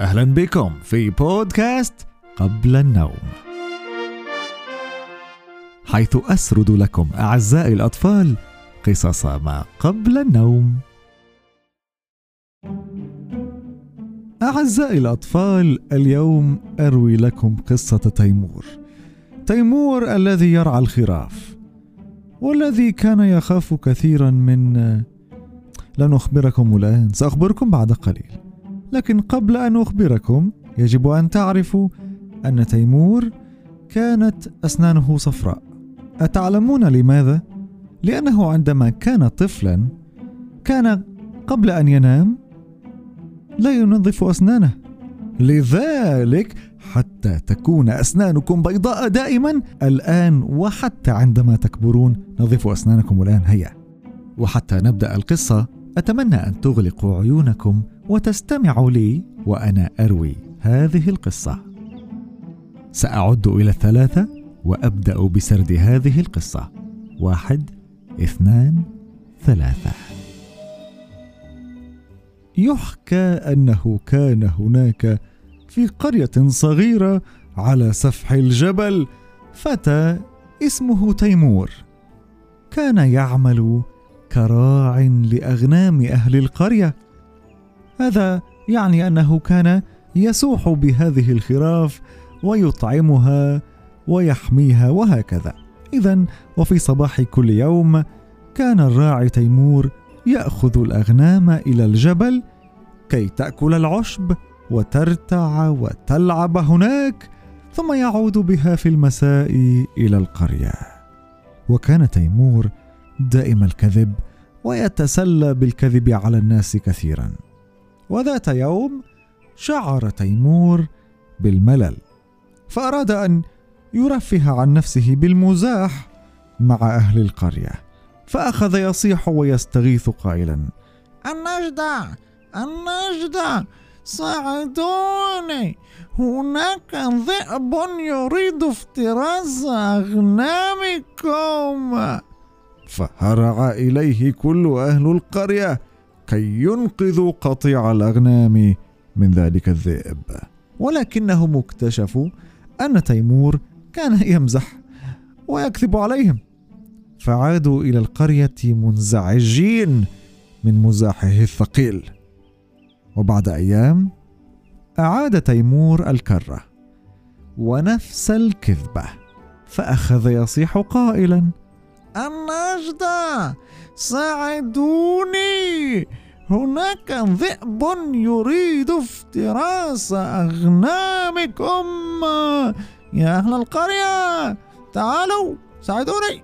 أهلا بكم في بودكاست قبل النوم. حيث أسرد لكم أعزائي الأطفال قصص ما قبل النوم. أعزائي الأطفال اليوم أروي لكم قصة تيمور. تيمور الذي يرعى الخراف والذي كان يخاف كثيرا من لن أخبركم الآن سأخبركم بعد قليل. لكن قبل أن أخبركم يجب أن تعرفوا أن تيمور كانت أسنانه صفراء. أتعلمون لماذا؟ لأنه عندما كان طفلا كان قبل أن ينام لا ينظف أسنانه. لذلك حتى تكون أسنانكم بيضاء دائما. الآن وحتى عندما تكبرون نظفوا أسنانكم الآن. هيا. وحتى نبدأ القصة أتمنى أن تغلقوا عيونكم. وتستمعوا لي وأنا أروي هذه القصة. سأعد إلى الثلاثة وأبدأ بسرد هذه القصة. واحد اثنان ثلاثة. يحكى أنه كان هناك في قرية صغيرة على سفح الجبل فتى اسمه تيمور. كان يعمل كراع لأغنام أهل القرية. هذا يعني أنه كان يسوح بهذه الخراف ويطعمها ويحميها وهكذا. اذا وفي صباح كل يوم كان الراعي تيمور يأخذ الأغنام إلى الجبل كي تأكل العشب وترتع وتلعب هناك ثم يعود بها في المساء إلى القرية. وكان تيمور دائم الكذب ويتسلى بالكذب على الناس كثيرا. وذات يوم شعر تيمور بالملل فأراد أن يرفه عن نفسه بالمزاح مع أهل القرية فأخذ يصيح ويستغيث قائلا النجدة النجدة ساعدوني هناك ذئب يريد افتراس أغنامكم. فهرع إليه كل أهل القرية كي ينقذوا قطيع الأغنام من ذلك الذئب. ولكنهم اكتشفوا أن تيمور كان يمزح ويكذب عليهم. فعادوا إلى القرية منزعجين من مزاحه الثقيل. وبعد أيام أعاد تيمور الكرة ونفس الكذبة فأخذ يصيح قائلا النجدة ساعدوني. هناك ذئب يريد افتراس أغنامكم. يا أهل القرية تعالوا ساعدوني.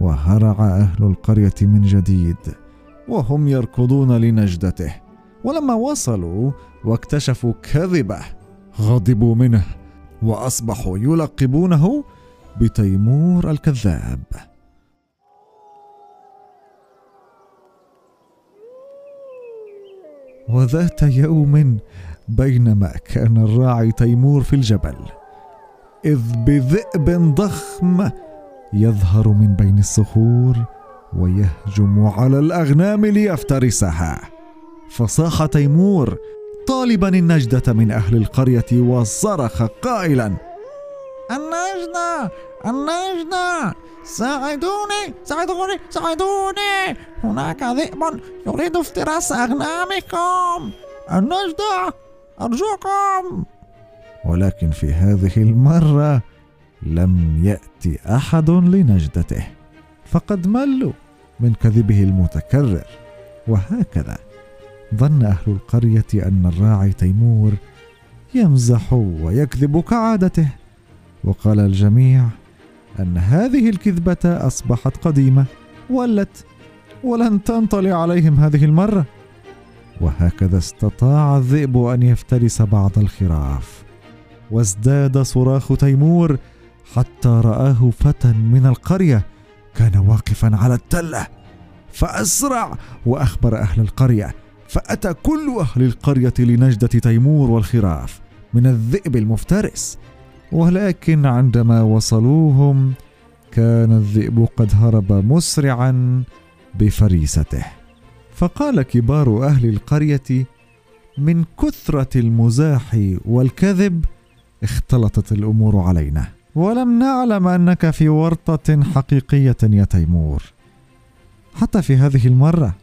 وهرع أهل القرية من جديد وهم يركضون لنجدته. ولما وصلوا واكتشفوا كذبة غضبوا منه وأصبحوا يلقبونه بتيمور الكذاب. وذات يوم بينما كان الراعي تيمور في الجبل إذ بذئب ضخم يظهر من بين الصخور ويهجم على الأغنام ليفترسها. فصاح تيمور طالبا النجدة من أهل القرية وصرخ قائلا النجدة النجدة. ساعدوني ساعدوني ساعدوني. هناك ذئب يريد افتراس أغنامكم. النجدة أرجوكم. ولكن في هذه المرة لم يأتي أحد لنجدته. فقد ملوا من كذبه المتكرر. وهكذا ظن أهل القرية أن الراعي تيمور يمزح ويكذب كعادته. وقال الجميع أن هذه الكذبة أصبحت قديمة ولت ولن تنطلي عليهم هذه المرة. وهكذا استطاع الذئب أن يفترس بعض الخراف وازداد صراخ تيمور حتى رآه فتى من القرية كان واقفا على التلة فأسرع وأخبر أهل القرية فأتى كل أهل القرية لنجدة تيمور والخراف من الذئب المفترس. ولكن عندما وصلوهم كان الذئب قد هرب مسرعا بفريسته. فقال كبار أهل القرية من كثرة المزاح والكذب اختلطت الأمور علينا ولم نعلم أنك في ورطة حقيقية يا تيمور. حتى في هذه المرة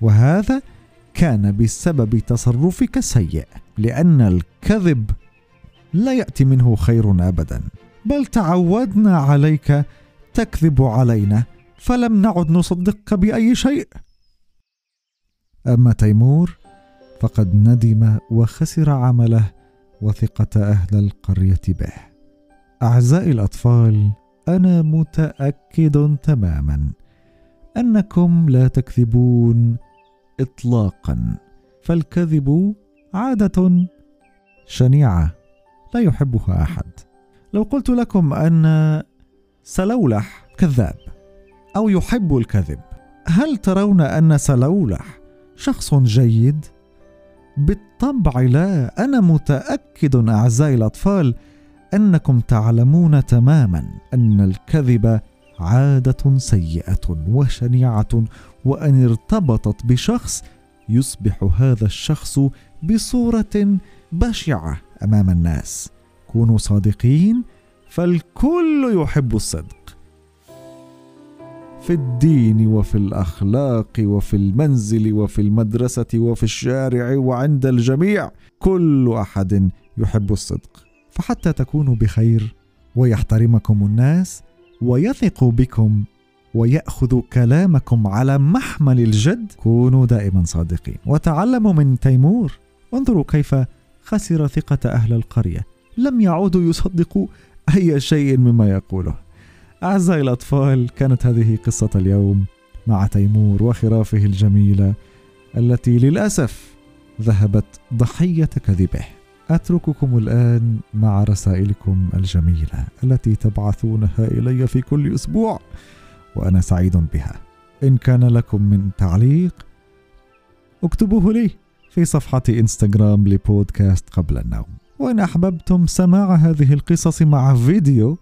وهذا كان بسبب تصرفك السيء لأن الكذب لا يأتي منه خير ابدا. بل تعودنا عليك تكذب علينا فلم نعد نصدقك بأي شيء. أما تيمور فقد ندم وخسر عمله وثقة أهل القرية به. أعزائي الأطفال أنا متأكد تماما أنكم لا تكذبون اطلاقا فالكذب عادة شنيعة. لا يحبها أحد. لو قلت لكم أن سلولح كذاب أو يحب الكذب هل ترون أن سلولح شخص جيد؟ بالطبع لا. أنا متأكد أعزائي الأطفال أنكم تعلمون تماما أن الكذب عادة سيئة وشنيعة وأن ارتبطت بشخص يصبح هذا الشخص بصورة بشعة. أمام الناس. كونوا صادقين فالكل يحب الصدق. في الدين وفي الأخلاق وفي المنزل وفي المدرسة وفي الشارع وعند الجميع كل أحد يحب الصدق. فحتى تكونوا بخير ويحترمكم الناس ويثقوا بكم وياخذوا كلامكم على محمل الجد كونوا دائما صادقين. وتعلموا من تيمور. انظروا كيف خسر ثقة أهل القرية. لم يعودوا يصدقوا أي شيء مما يقوله. أعزائي الأطفال كانت هذه قصة اليوم مع تيمور وخرافه الجميلة التي للأسف ذهبت ضحية كذبه. أترككم الآن مع رسائلكم الجميلة التي تبعثونها إلي في كل أسبوع وأنا سعيد بها. إن كان لكم من تعليق اكتبوه لي. في صفحة انستغرام لبودكاست قبل النوم. وإن أحببتم سماع هذه القصص مع فيديو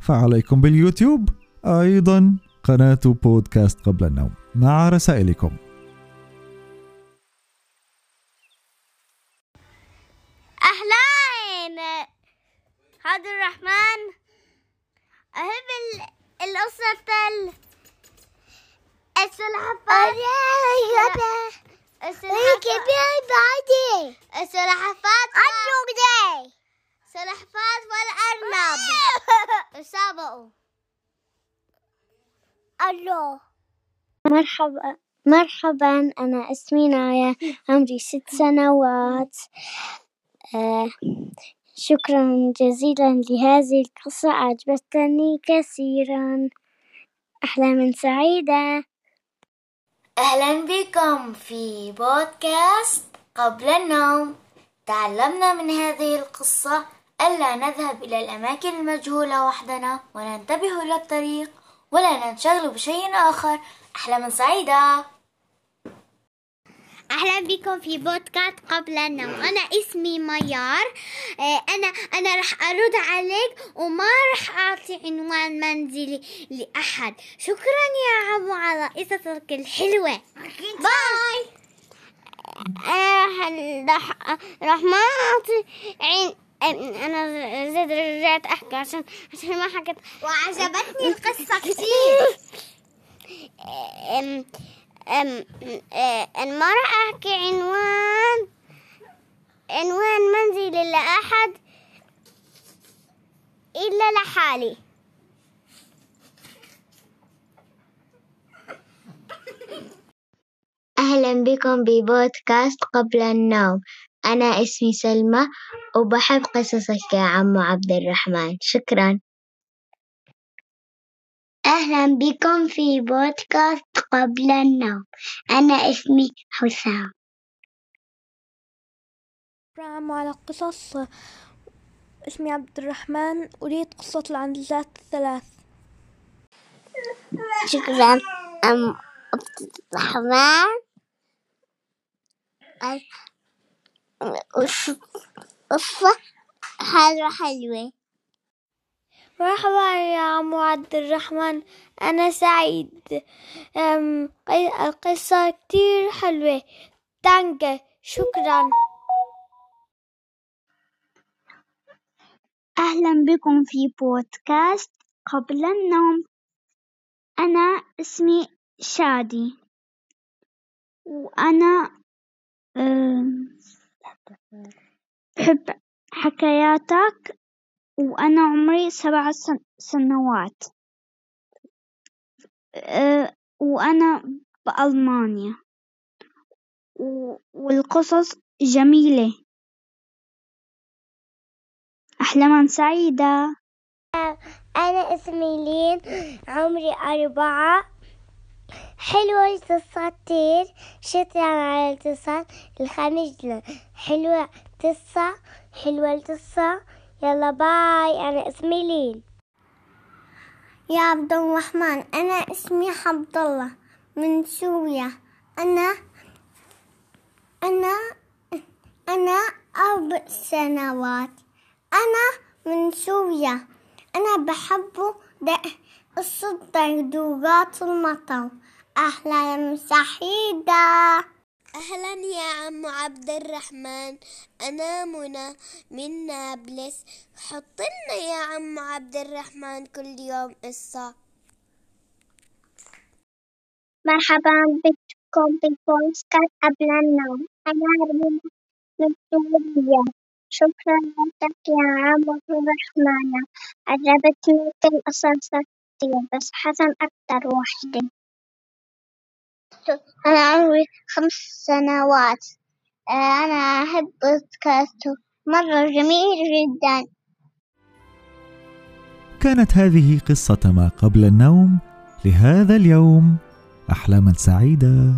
فعليكم باليوتيوب. أيضا قناة بودكاست قبل النوم. مع رسائلكم. أهلين عبد الرحمن أحب ال- القصة ال السلحفاة السلحفاة السلحفاة السلحفاة والأرنب. تسابقوا الله مرحبا. مرحبا أنا اسمي نايا عمري ست سنوات. آه شكرا جزيلا لهذه القصة أعجبتني كثيرا. أحلام سعيدة. أهلا بكم في بودكاست قبل النوم. تعلمنا من هذه القصة ألا نذهب إلى الأماكن المجهولة وحدنا ولا ننتبه إلى الطريق ولا ننشغل بشيء آخر. أحلاما سعيدة. أهلا بكم في بودكاست قبل النوم أنا اسمي ميار. آه، أنا أنا رح أرد عليك وما رح أعطي عنوان منزلي لأحد. شكرا يا عمو على قصصك الحلوة. باي. آه، رح رح ما أعطي عين أنا زاد رجعت أحكي عشان عشان ما حكيت. وعجبتني القصة كثير آه، راح أحكي عنوان عنوان منزلي لأحد إلا لحالي. أهلا بكم ببودكاست قبل النوم. أنا اسمي سلمى وبحب قصصك يا عمو عبد الرحمن. شكرا. أهلا بكم في بودكاست قبل النوم. أنا اسمي حسام. شكرا على قصص. اسمي عبد الرحمن. أريد قصة العنزات الثلاث شكرا. أم عبد الرحمن. قصة حلوة حلوة. مرحبا يا عم عبد الرحمن أنا سعيد. القصة كتير حلوة. تانك شكرا. أهلا بكم في بودكاست. قبل النوم أنا اسمي شادي. وأنا بحب حكاياتك. وأنا عمري سبع سنوات. وأنا بألمانيا. والقصص جميلة. أحلام سعيدة. أنا اسمي لين عمري أربعة. حلوة القصتين شكرا على الاتصال. الخميس حلوة قصة حلوة القصة. يلا باي أنا اسمي لين. يا عبد الرحمن أنا اسمي عبد الله من سوريا. أنا أنا أنا أربع سنوات. أنا من سوريا. أنا بحب قصة دردورات المطر. أهلا سعيدة أهلا يا عم عبد الرحمن. أنا منى من نابلس. حط لنا يا عم عبد الرحمن كل يوم قصة مرحبا بكم ببودكاست قبل النوم أنا من سوريا شكرا لك يا عم عبد الرحمن. عجبتني القصص كتير بس حسن أكتر وحدة أنا عمري خمس سنوات. آه، أنا أحب بودكاست مرة جميل جدا. كانت هذه قصة ما قبل النوم لهذا اليوم. أحلاما سعيدة.